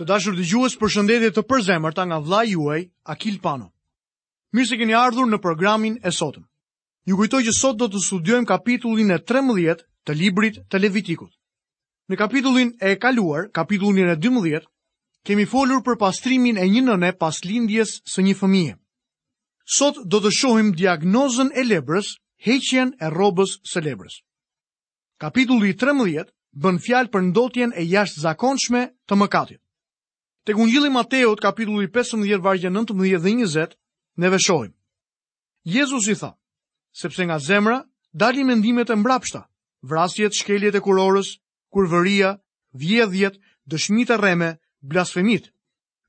Të dashur dëgjues, përshëndetje të përzemërta nga vllai juaj Akil Pano. Mirë se keni ardhur në programin e sotëm. Ju kujtoj që sot do të studiojmë kapitullin e 13 të librit të Levitikut. Në kapitullin e kaluar, kapitullin e 12, kemi folur për pastrimin e një nëne pas lindjes së një fëmije. Sot do të shohim diagnozën e lebrës, heqjen e rrobës së lebrës. Kapitulli 13 bën fjalë për ndotjen e jashtëzakonshme të mëkatit. Tek Ungjilli i Mateut, kapitulli 15, vargjet 19 dhe 20, ne lexojmë. Jezusi tha, sepse nga zemra dalin mendimet e mbrapshta, vrasjet, shkeljet e kurorës, kurvëria, vjedhjet, dëshmitë e rreme, blasfemitë.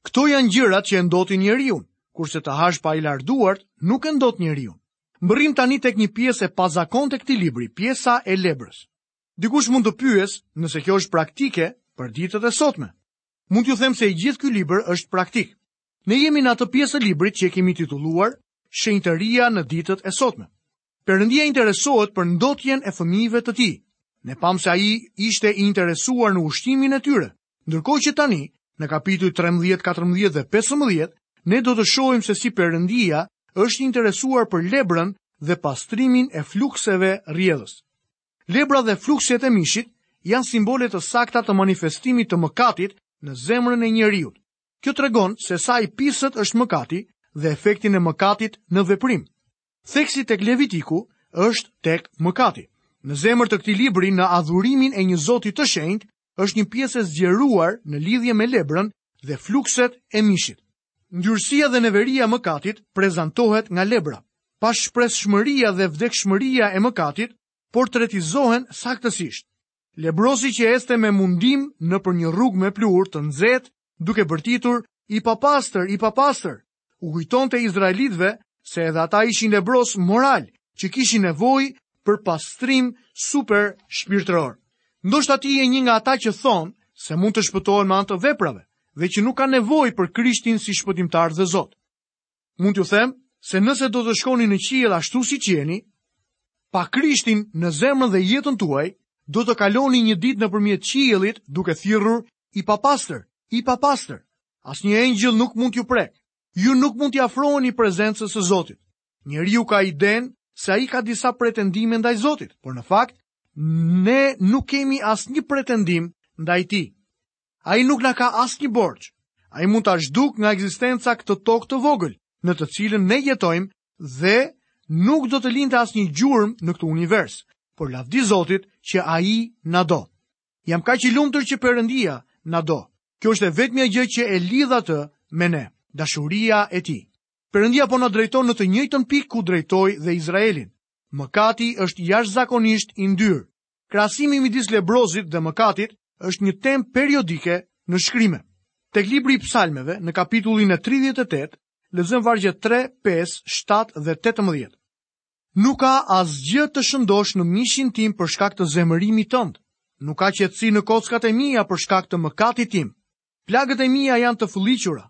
Këto janë gjërat që e ndotin njeriun, kurse të hash pa i larë duart nuk e ndot njeriun. Mbërrijmë tani tek një pjesë e pazakontë e këtij libri, pjesa e lebrës. Dikush mund të pyesë nëse kjo është praktike për ditët e sotme. Mund t'ju them se i gjithë ky libër është praktik. Ne jemi në atë pjesë të librit që e kemi titulluar Shenjtëria në ditët e sotme. Perëndia interesohet për ndotjen e fëmijëve të tij. Ne pamë se ai ishte i interesuar në ushqimin e tyre, ndërkohë që tani, në kapitujt 13, 14 dhe 15, ne do të shohim se si Perëndia është interesuar për lebrën dhe pastrimin e flukseve rrjedhës. Lebra dhe flukset e mishit janë simbole të sakta të manifestimit të mëkatit në zemrën e njeriut. Kjo tregon se sa i pisët është mëkati dhe efektin e mëkatit në veprim. Theksi tek Levitiku është tek mëkati. Në zemër të këtij libri në adhurimin e një Zoti të shenjtë është një pjesë e zgjeruar në lidhje me lebrën dhe flukset e mishit. Ndyrësia dhe neveria e mëkatit prezantohet nga lebra. Pashpresshmëria dhe vdekshmëria e mëkatit portretizohen saktësisht. Lebrosi që ecte me mundim nëpër një rrugë me pluhur të nxehtë, duke bërtitur i papastër, i papastër, u kujtonte izraelitëve se edhe ata ishin lebrosë moralë që kishin nevojë për pastrim supershpirtëror. Ndoshta ti je një nga ata që thonë se mund të shpëtohen me anë të veprave dhe që nuk kanë nevojë për Krishtin si shpëtimtar dhe Zot. Mund t'ju them se nëse do të shkoni në qiell ashtu siç jeni, pa Krishtin në zemrën dhe jetën tuaj, do të kaloni një ditë nëpërmjet qiellit duke thirrur i papastër, i papastër. Asnjë engjëll nuk mund t'ju prekë. Ju nuk mund t'i afroheni prezencës së Zotit. Njeriu ka idenë se ai ka disa pretendime ndaj Zotit, por në fakt ne nuk kemi asnjë pretendim ndaj tij. Ai nuk na ka asnjë borxh. Ai mund ta zhdukë nga ekzistenca këtë tokë të vogël në të cilën ne jetojmë dhe nuk do të linte asnjë gjurmë në këtë univers, por lavdi Zotit që ai na do. Jam kaq i lumtur që Perëndia na do. Kjo është e vetmja gjë që e lidh atë me ne, dashuria e tij. Perëndia po na drejton në të njëjtën pikë ku drejtoi dhe Izraelin. Mëkati është jashtëzakonisht i ndyrë. Krahasimi midis lebrozit dhe mëkatit është një temë periodike në shkrime. Tek libri i psalmeve, në kapitullin e 38, lexojmë vargjet 3, 5, 7 dhe 18. Nuk ka asgjë të shëndoshë në mishin tim për shkak të zemërimit tënd. Nuk ka qetësi në kockat e mia për shkak të mëkatit tim. Plagët e mia janë të fëlliqura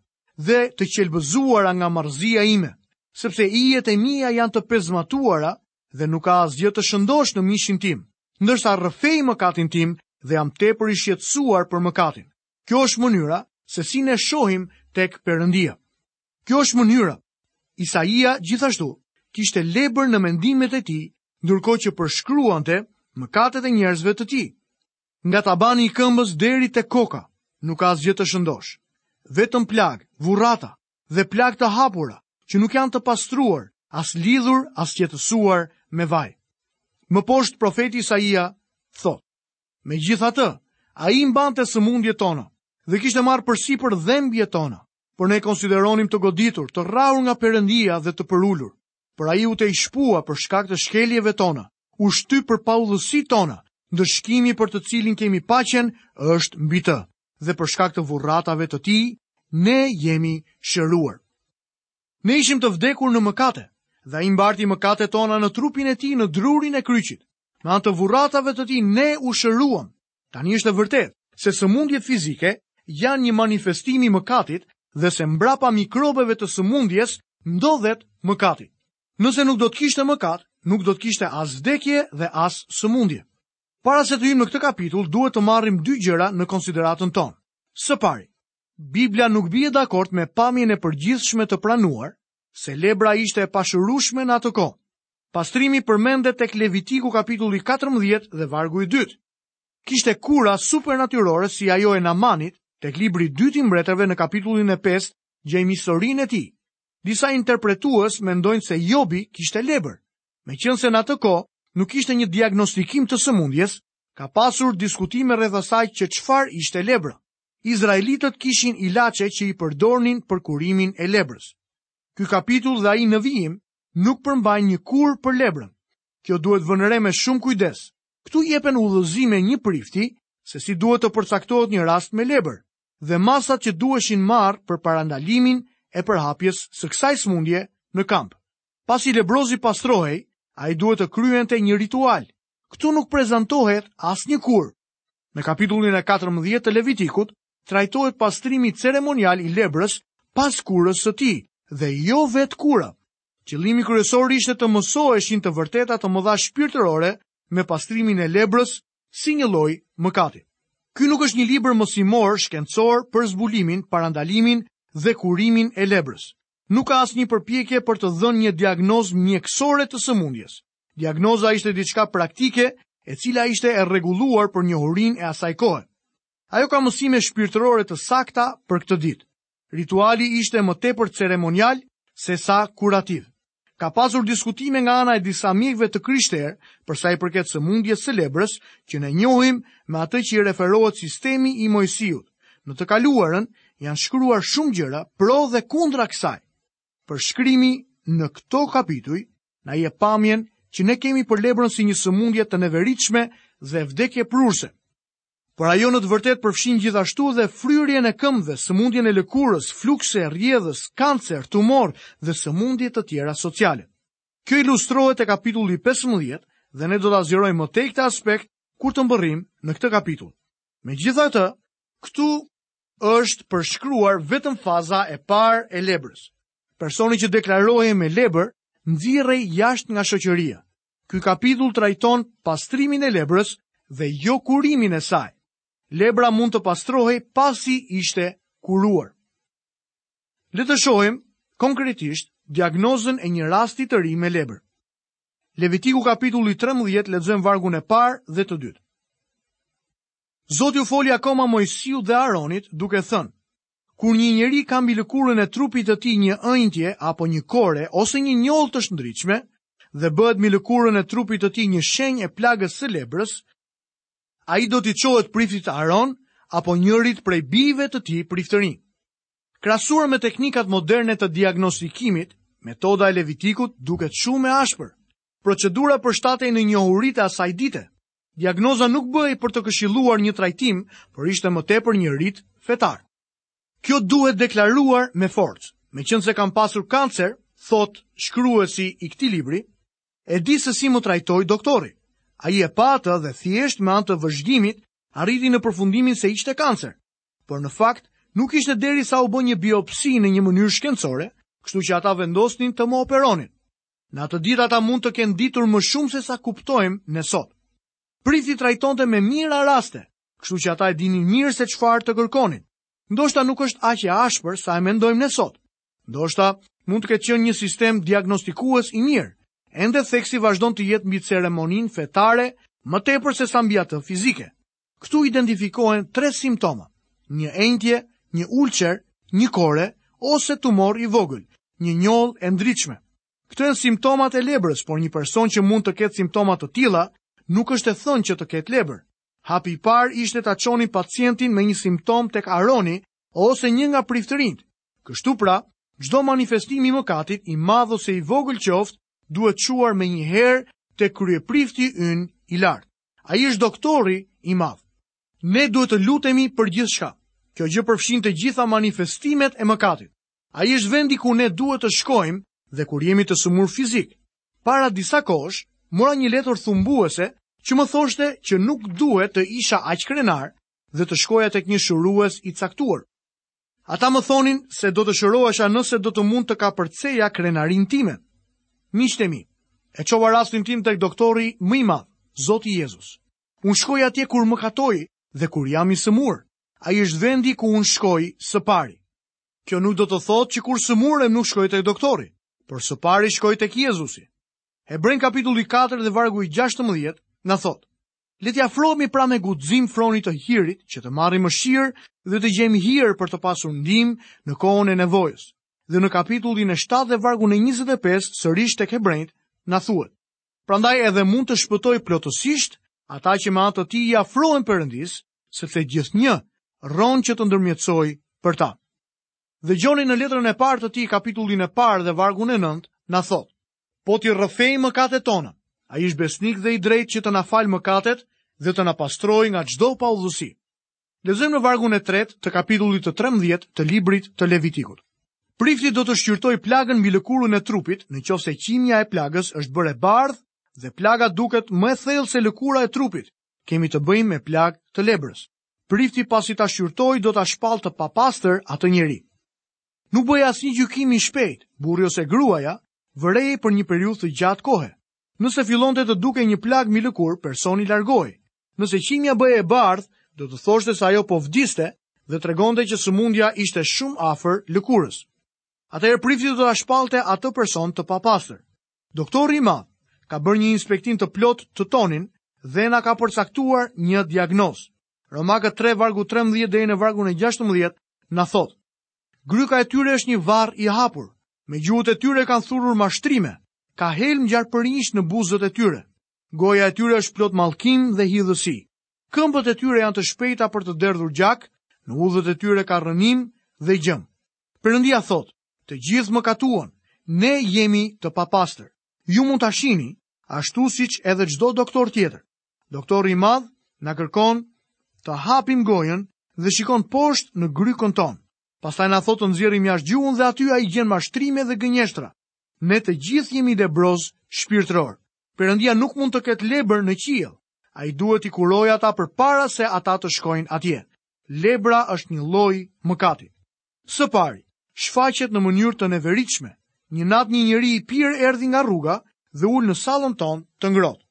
dhe të qelbëzuara nga marrëzia ime, sepse ijet e mia janë të pezmatuara dhe nuk ka asgjë të shëndoshë në mishin tim, ndërsa rrëfej mëkatin tim dhe jam tepër i shqetësuar për mëkatin. Kjo është mënyra se si ne shohim tek Perëndia. Kjo është mënyra. Isaia gjithashtu kishte lebër në mendimet e tij, ndërkohë që përshkruante mëkatet e njerëzve të tij. Nga tabani i këmbës deri te koka, nuk ka asgjë të shëndoshë. Vetëm plagë, vurrata dhe plagë të hapura që nuk janë të pastruar, as lidhur, as qetësuar me vaj. Më poshtë profeti Isaia thotë: Megjithatë, ai i mbante sëmundjet tona dhe kishte marrë përsipër dhembjet tona. por ne konsideronim të goditur, të rrahur nga Perëndia dhe të përulur. Por ai u tejshpua për shkak të shkeljeve tona, u shtyp për paudhësitë tona, ndëshkimi për të cilin kemi paqen është mbi të, dhe për shkak të vurratave të tij ne jemi shëruar. Ne ishim të vdekur në mëkate, dhe ai mbarti mëkatet tona në trupin e tij në drurin e kryqit. Me anë të vurratave të tij ne u shëruam, Tani është e vërtetë se sëmundjet fizike janë një manifestim i mëkatit dhe se mbrapa mikrobeve të sëmundjes ndodhet mëkati. Nëse nuk do të kishte mëkat, nuk do të kishte as vdekje dhe as sëmundje. Para se të hyjmë në këtë kapitull, duhet të marrim dy gjëra në konsideratën tonë. Së pari, Bibla nuk bie dakord me pamjen e përgjithshme të pranuar se lebra ishte e pashërueshme në atë kohë. Pastrimi përmendet tek Levitiku kapitulli 14 dhe vargu i dytë. Kishte kura supernatyrore si ajo e Namanit tek libri i dytë i mbretërve në kapitullin e 5 gjejmë historinë e tij. Disa interpretues mendojnë se Jobi kishte lebër. Meqenëse në atë kohë nuk kishte një diagnostikim të sëmundjes, ka pasur diskutime rreth asaj që çfarë ishte lebra. Izraelitët kishin ilaçe që i përdornin për kurimin e lebrës. Ky kapitull dhe ai në vijim nuk përmbajnë një kurë për lebrën. Kjo duhet vënë re me shumë kujdes. Këtu jepen udhëzime një prifti se si duhet të përcaktohet një rast me lebër dhe masat që duheshin marrë për parandalimin e përhapjes së kësaj sëmundje në kamp. Pasi lebrozi pastrohej, ai duhet të kryente një ritual. Këtu nuk prezantohet asnjë kurë. Në kapitullin e 14 të Levitikut, trajtohet pastrimi ceremonial i lebrës pas kurës së tij dhe jo vetë kura. Qëllimi kryesor ishte të mësoheshin të vërteta të mëdha shpirtërore me pastrimin e lebrës si një lloj mëkati. Ky nuk është një libër mësimor shkencor për zbulimin, parandalimin dhe kurimin e lebrës. Nuk ka asnjë përpjekje për të dhënë një diagnozë mjekësore të sëmundjes. Diagnoza ishte diçka praktike, e cila ishte e rregulluar për njohurinë e asaj kohe. Ajo ka mësime shpirtërore të sakta për këtë ditë. Rituali ishte më tepër ceremonial sesa kurativ. Ka pasur diskutime nga ana e disa mjekëve të krishterë për sa i përket sëmundjes së lebrës që ne njohim me atë që i referohet sistemi i Moisiut. Në të kaluarën janë shkruar shumë gjëra pro dhe kundra kësaj. Përshkrimi në këto kapituj na jep pamjen që ne kemi për lebrën si një sëmundje të neveritshme dhe vdekjeprurëse. Por ajo në të vërtetë përfshin gjithashtu dhe fryrjen e këmbëve, sëmundjen e lëkurës, flukse rrjedhëse, kancer, tumor dhe sëmundje të tjera sociale. Kjo ilustrohet te kapitulli 15 dhe ne do ta zgjerojmë më tej këtë aspekt kur të mbërrijmë në këtë kapitull. Megjithatë, këtu është përshkruar vetëm faza e parë e lebrës. Personi që deklarohej me lebër nxirrej jashtë nga shoqëria. Ky kapitull trajton pastrimin e lebrës dhe jo kurimin e saj. Lebra mund të pastrohej pasi ishte kuruar. Le të shohim konkretisht diagnozën e një rasti të ri me lebër. Levitiku kapitulli 13 lexojmë vargun e parë dhe të dytë. Zoti u foli akoma Moisiut dhe Aronit duke thënë: Kur një njeri ka mbi lëkurën e trupit të tij një ënjtje apo një kore ose një njollë të shndritshme dhe bëhet mbi lëkurën e trupit të tij një shenjë e plagës së lebrës, ai do t'i çohet priftit Aron apo njërit prej bijve të tij priftërinj. Krahasuar me teknikat moderne të diagnostikimit, metoda e Levitikut duket shumë e ashpër. Procedura përshtatej në njohuritë e asaj dite. Diagnoza nuk bëhej për të këshilluar një trajtim, por ishte më tepër një rit fetar. Kjo duhet deklaruar me forcë. Meqenëse kam pasur kancer, thotë shkruesi i këtij libri, e di se si më trajtoi doktori. Ai e pa atë dhe thjesht me anë të vëzhgimit, arriti në përfundimin se ishte kancer. Por në fakt, nuk ishte derisa u bë një biopsi në një mënyrë shkencore, kështu që ata vendosnin të më operonin. Në atë ditë ata mund të kenë ditur më shumë sesa kuptojmë ne sot. Prifti trajtonte me mijëra raste, kështu që ata e dinin mirë se çfarë të kërkonin. Ndoshta nuk është aq e ashpër sa e mendojmë ne sot. Ndoshta mund të ketë qenë një sistem diagnostikues i mirë. Ende theksi vazhdon të jetë mbi ceremoninë fetare më tepër sesa mbi atë fizike. Këtu identifikohen tre simptoma, një enjtje, një ulçer, një kore ose tumor i vogël, një njollë e ndritshme. Këto janë simptomat e lebrës, por një person që mund të ketë simptoma të tilla nuk është e thënë që të ketë lebër. Hapi i parë ishte ta çonin pacientin me një simptomë tek Aroni ose një nga priftërinjtë. Kështu pra, çdo manifestim i mëkatit, i madh ose i vogël qoftë, duhet çuar menjëherë te kryeprifti ynë i lartë. Ai është doktori i madh. Ne duhet të lutemi për gjithçka. Kjo gjë përfshin të gjitha manifestimet e mëkatit. Ai është vendi ku ne duhet të shkojmë dhe kur jemi të sëmurë fizik. Para disa kohësh, mora një letër thumbuese që më thoshte që nuk duhet të isha aq krenar dhe të shkoja tek një shërues i caktuar. Ata më thonin se do të shërohesha nëse do të mund të kapërceja krenarinë time. Miqtë e mi, e çova rastin tim tek doktori më i madh, Zoti Jezus. Unë shkoj atje kur mëkatoj dhe kur jam i sëmurë. Ai është vendi ku unë shkoj së pari. Kjo nuk do të thotë që kur sëmurem nuk shkoj tek doktori, por së pari shkoj tek Jezusi. Hebrenjve kapitulli 4 dhe vargu i 16 na thotë: Le t'i afrohemi pra me guxim fronit të hirit që të marrim mëshirë dhe të gjejmë hir për të pasur ndihmë në kohën e nevojës. Dhe në kapitullin e 7 dhe vargun e 25 sërish tek hebrenjtë na thuhet: Prandaj edhe mund të shpëtojë plotësisht ata që me anë të tij i afrohen Perëndisë, sepse gjithnjë rron që të ndërmjetësojë për ta. Dhe Gjoni në letrën e parë të tij, kapitullin e parë dhe vargun e nëntë, na thotë, Po t'i rrëfejmë mëkatet tona, ai është besnik dhe i drejtë që të na falë mëkatet dhe të na pastrojë nga çdo paudhësi. Lexojmë në vargun e tretë të kapitullit të 13 të librit të Levitikut. Prifti do të shqyrtojë plagën mbi lëkurën e trupit në qoftë se qimja e plagës është bërë e bardhë dhe plaga duket më e thellë se lëkura e trupit, kemi të bëjmë me plagë të lebrës. Prifti pasi ta shqyrtojë do ta shpallë të papastër atë njeri. Nuk bëhej asnjë gjykim i shpejtë, burri ose gruaja vërehej për një periudhë të gjatë kohe. Nëse fillonte të dukej një plagë mbi lëkurë, personi largohej. Nëse qimja bëhej e bardhë, do të thoshte se ajo po vdiste dhe tregonte që sëmundja ishte shumë afër lëkurës. Atëherë prifti do ta shpallte atë person të papastër. Doktori i madh ka bërë një inspektim të plotë tonin dhe na ka përcaktuar një diagnozë. Romakët 3 vargu 13 deri në vargun 16 na thotë: Gryka e tyre është një varr i hapur. Me gjuhët e tyre kanë thurur mashtrime. Ka helm gjarpërinjsh në buzët e tyre. Goja e tyre është plot mallkim dhe hidhësi. Këmbët e tyre janë të shpejta për të derdhur gjak, në udhët e tyre ka rrënim dhe gjëmë. Perëndia thotë, të gjithë mëkatuan, ne jemi të papastër. Ju mund ta shihni, ashtu siç edhe çdo doktor tjetër. Doktori i madh na kërkon të hapim gojën dhe shikon poshtë në grykën tonë. Pastaj na thotë të nxjerrim jashtë gjuhën dhe aty ai gjen mashtrime dhe gënjeshtra. Ne të gjithë jemi lebrozë shpirtërorë. Perëndia nuk mund të ketë lebër në qiell. Ai duhet t'i kurojë ata përpara se ata të shkojnë atje. Lebra është një lloj mëkati. Së pari, shfaqet në mënyrë të neveritshme. Një natë një njeri i pirë erdhi nga rruga dhe u ul në sallën tonë të ngrohtë.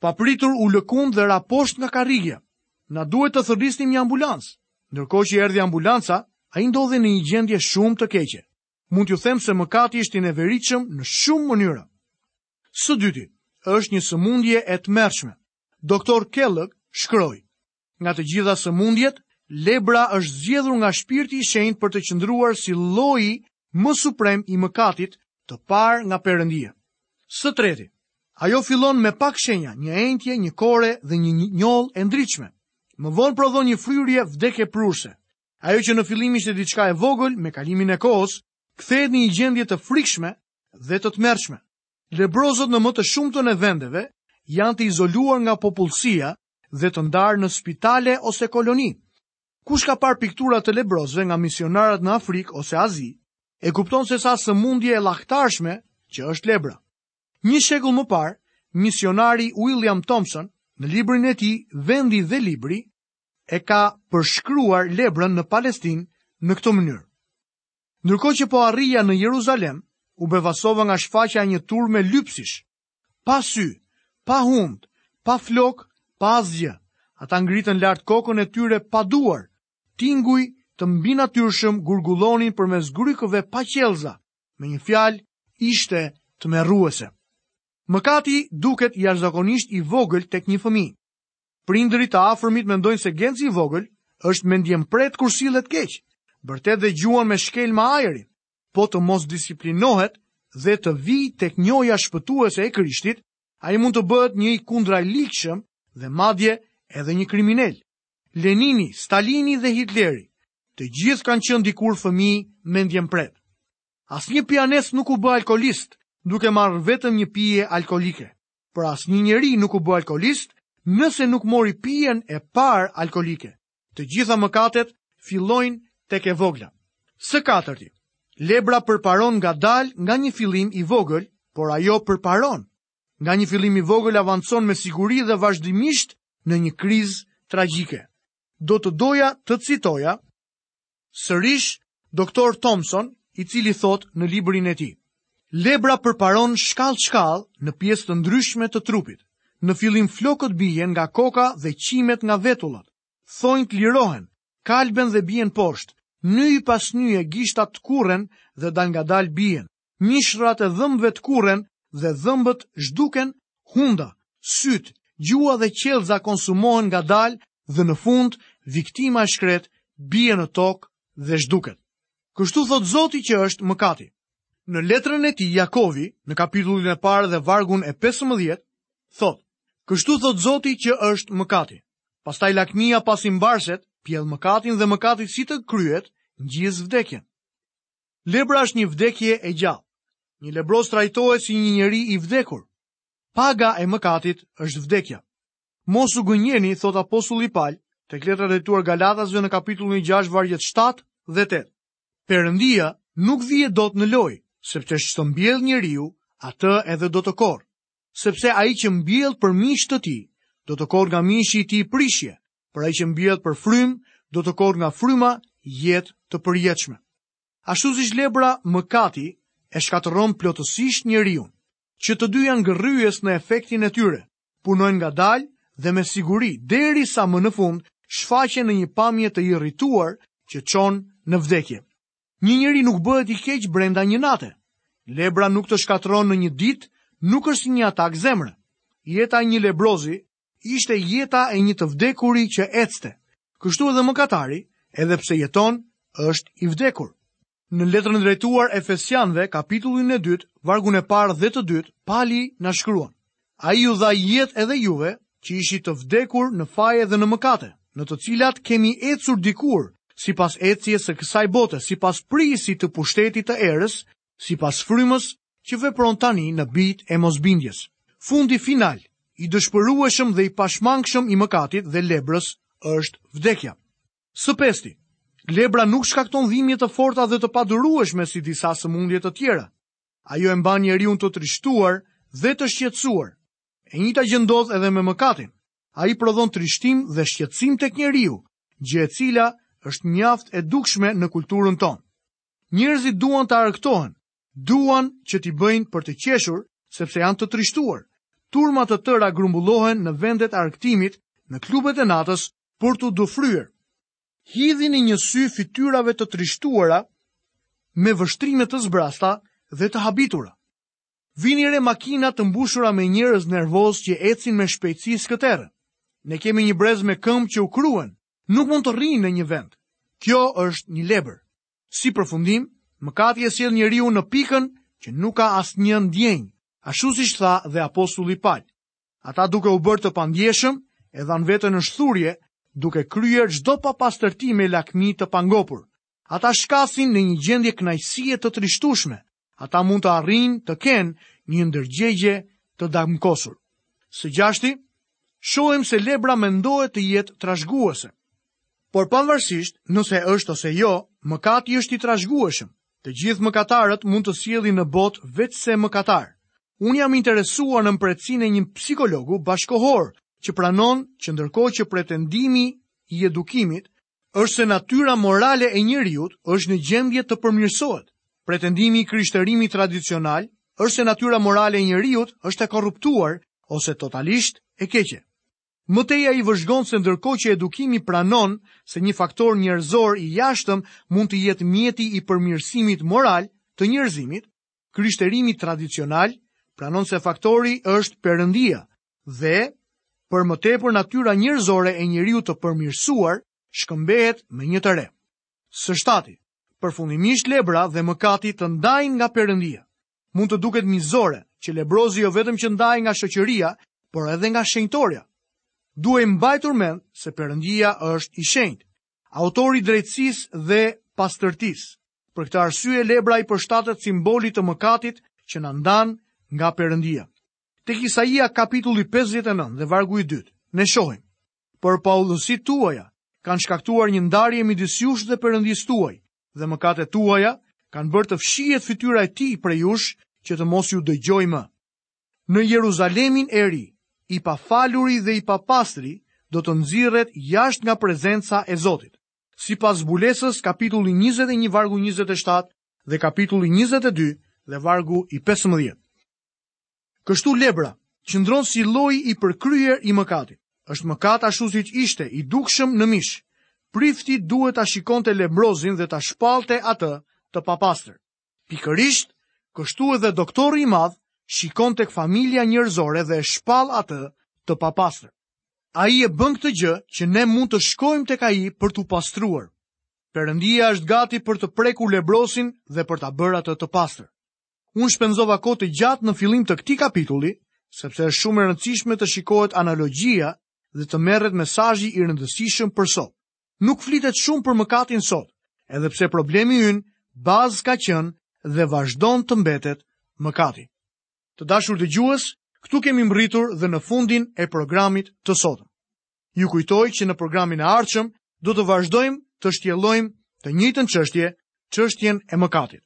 Papritur u lëkund dhe ra poshtë nga karrigia. Na duhej të thërrisnim një ambulancë. Ndërkohë që erdhi ambulanca, ai ndodhej në një gjendje shumë të keqe. Mund t'ju them se mëkati është i neveritshëm në shumë mënyra. Së dyti, është një sëmundje e tmerrshme. Doktor Kellogg shkroi: Nga të gjitha sëmundjet, lebra është zgjedhur nga shpirti i shenjtë për të qëndruar si lloji më suprem i mëkatit të parë nga Perëndia. Së treti, ajo fillon me pak shenja, një ënjtje, një kore dhe një njollë e ndritshme. Më vonë prodhon një fryrje vdekjeprurëse. Ajo që në fillim ishte diçka e vogël me kalimin e kohës, kthehet në një gjendje të frikshme dhe të tmerrshme. Lebrozët në më të shumtën e vendeve janë të izoluar nga popullsia dhe të ndarë në spitale ose koloni. Kush ka parë piktura të lebrozëve nga misionarët në Afrikë ose Azi, e kupton se sa sëmundje e llahtarshme që është lebra. Një shekull më parë, misionari William Thomson, në librin e tij Vendi dhe Libri, e ka përshkruar lebrën në Palestinë në këtë mënyrë. Ndërkohë që po arrija në Jeruzalem, u befasova nga shfaqja e një turme lypsish, Pa sy, pa hundë, pa flokë, pa asgjë. Ata ngritën lart kokën e tyre pa duar. Tinguj të mbinatyrshëm gurgullonin përmes grykëve pa qiellza. Me një fjalë, ishte tmerruese. Mëkati duket jashtëzakonisht i vogël tek një fëmijë. Prindërit të afërmit mendojnë se genci i vogël është mendjemprehtë kur sillet keq. Bërtet dhe gjuan me shkelma ajrin. po të mos disiplinohet dhe të vijë tek njohja shpëtuese e Krishtit, ai mund të bëhet një i kundraligjshëm dhe madje edhe një kriminel. Lenini, Stalini dhe Hitleri, të gjithë kanë qenë dikur fëmijë mendjemprehtë. Asnjë pijanec nuk u bë alkoolist, duke marrë vetëm një pije alkoolike. Por asnjë njeri nuk u bë alkoolist, nëse nuk mori pijen e parë alkoolike. Të gjitha mëkatet fillojnë tek e vogla. Së katërti, lebra përparon ngadalë nga një fillim i vogël, por ajo përparon. Nga një fillim i vogël avancon me siguri dhe vazhdimisht në një krizë tragjike. Do të doja të citoja Sërish, doktor Thompson, i cili thotë në librin e tij, lebra përparon shkallë-shkallë në pjesë të ndryshme të trupit. Në fillim flokët bien nga koka dhe qimet nga vetullat. Thonjtë lirohen, kalben dhe bien poshtë, nyjë pas nyje gishtat tkurren dhe dalëngadalë bien. Mishrat e dhëmbëve tkurren dhe dhëmbët zhduken hunda, sytë, gjuha dhe qiellza konsumohen ngadalë dhe në fund viktima e shkretë bie në tokë dhe zhduket. Kështu thotë Zoti që është mëkati. Në letrën e tij Jakovi, në kapitullin e parë dhe vargun e 15, thotë: Kështu thotë Zoti që është mëkati. Pastaj lakmia pasi mbarset, pjell mëkatin dhe mëkati si të kryhet, ngjiz vdekjen. Lebra është një vdekje e gjallë. Një lebroz trajtohet si një njeri i vdekur. Paga e mëkatit është vdekja. Mos u gënjeni, thotë apostulli Pal, tek letra drejtuar Galatasve në kapitullin 6 vargjet 7 dhe 8. Perëndia nuk vihet dot në lojë, sepse ç'të mbjellë njeriu, atë edhe do të korrë. Sepse ai që mbjell për mish të tij, do të korrë nga mishi i tij prishje, por ai që mbjell për frymë do të korrë nga fryma jetë të përjetshme. Ashtu si lebra mëkati e shkatërron plotësisht njeriun, që të dy janë gërryes në efektin e tyre, punojnë ngadalë dhe me siguri derisa më në fund shfaqen në një pamje të irrituar që çon në vdekje. Një njeri nuk bëhet i keq brenda një nate. Lebra nuk të shkatërron në një ditë, nuk është si një atak zemre. Jeta e një lebrozi Ishte jeta e një të vdekuri që ecte. Kështu edhe mëkatari, edhe pse jeton, është i vdekur. Në letrën e drejtuar Efesianëve, kapitullin e 2, vargun e parë dhe të dytë, Pali na shkruan: Ai ju dha jetë edhe juve, që ishit të vdekur në faje dhe në mëkate, në të cilat kemi ecur dikur, sipas ecjes së kësaj bote, sipas prijësit të pushtetit të erës, sipas frymës që vepron tani në bijtë e mosbindjes. Fundi final, i dëshpërueshëm dhe i pashmangshëm i mëkatit dhe lebrës është vdekja. Së pesti, lebra nuk shkakton dhimje të forta dhe të padurueshme si disa sëmundje të tjera. Ajo e mban njeriun të trishtuar dhe të shqetësuar. E njëjta gjë ndodh edhe me mëkatin. Ai prodhon trishtim dhe shqetësim tek njeriu, gjë e cila është mjaft e dukshme në kulturën tonë. Njerëzit duan të argëtohen, duan që t'i bëjnë për të qeshur, sepse janë të trishtuar. Turma të tëra grumbullohen në vendet e argëtimit, në klubet e natës, për t'u dëfryer. Hidhini një sy fytyrave të trishtuara me vështrime të zbrazta dhe të habitura. Vini re makina të mbushura me njerëz nervozë që ecin me shpejtësi skëterre. Ne kemi një brez me këmbë që u kruen, Nuk mund të rrinë në një vend. Kjo është një lebër. Si përfundim, mëkati e sjell njeriun në pikën që nuk ka asnjë ndjenjë, ashtu siç tha dhe apostulli Pal. Ata duke u bërë të pandjeshëm, e dhanë veten në shthurje, duke kryer çdo papastërti me lakmi të pangopur, Ata shkasin në një gjendje kënaqësie të trishtueshme. Ata mund të arrijnë të kenë një ndërgjegje të damkosur. Së gjashti, shohim se lebra mendohet të jetë trashëguese. Por pavarësisht nëse është ose jo, mëkati është i trashëgueshëm. Të gjithë mëkatarët mund të sjellin në botë veçse mëkatarë. Unë jam interesuar në mprehtësinë e një psikologu bashkëkohor që pranon që ndërkohë që pretendimi i edukimit është se natyra morale e njeriut është në gjendje të përmirësohet. Pretendimi i krishterimit tradicional është se natyra morale e njeriut është e korruptuar ose totalisht e keqe. Më tej ai vëzhgon se ndërkohë që edukimi pranon se një faktor njerëzor i jashtëm mund të jetë mjeti i përmirësimit moral të njerëzimit, krishterimi tradicional pranon se faktori është Perëndia, Dhe, për më tepër natyra njerëzore e njeriut të përmirësuar, shkëmbehet me një të re. Së shtati, përfundimisht lebra dhe mëkati të ndajnë nga perëndia. Mund të duket mizore që lebrozi jo vetëm që ndahej nga shoqëria, por edhe nga shenjtorja. Duhet mbajtur mend se perëndia është i shenjtë, autor i drejtësisë dhe pastërtisë. Për këtë arsye lebra i përshtatet simbolit të mëkatit që na ndan nga Perëndia. Tek Isaia kapitulli 59 dhe vargu i dytë, ne shohim, por paudhësitë tuaja kanë shkaktuar një ndarje midis jush dhe Perëndisë tuaj, dhe mëkatet tuaja kanë bërë të fshihet fytyra e tij prej jush që të mos ju dëgjojë më. Në Jeruzalemin e ri, i pafaluri dhe i papastri do të nxirret jashtë nga prezenca e Zotit. Sipas Zbulesës kapitulli 21 vargu 27 dhe kapitulli 22 dhe vargu i 15. Kështu lebra qëndron si lloji i përkryer i mëkatit. Është mëkat ashtu siç ishte i dukshëm në mish. Prifti duhet ta shikonte lebrozin dhe ta shpallte atë të papastër. Pikërisht, kështu edhe doktori i madh shikon tek familja njerëzore dhe e shpall atë të papastër. Ai e bën këtë gjë që ne mund të shkojmë tek ai për t'u pastruar. Perëndia është gati për të prekur lebrozin dhe për ta bërë atë të pastër. Unë shpenzova kohë të gjatë në fillim të këtij kapitulli, sepse është shumë e rëndësishme të shikohet analogjia dhe të merret mesazhi i rëndësishëm për sot. Nuk flitet shumë për mëkatin sot, edhe pse problemi ynë bazë ka qenë dhe vazhdon të mbetet mëkati. Të dashur dëgjues, këtu kemi mbrritur dhe në fundin e programit të sotëm. Ju kujtoj që në programin e ardhshëm do të vazhdojmë të shtjellojmë të njëjtën çështje, çështjen e mëkatit.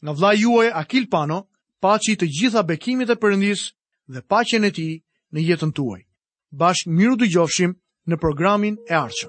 Nga vëllai juaj Akil Pano, paçi të gjitha bekimet e Perëndisë dhe paqen e tij në jetën tuaj. Bashkë mirudëgjofshim në programin e ardhshëm.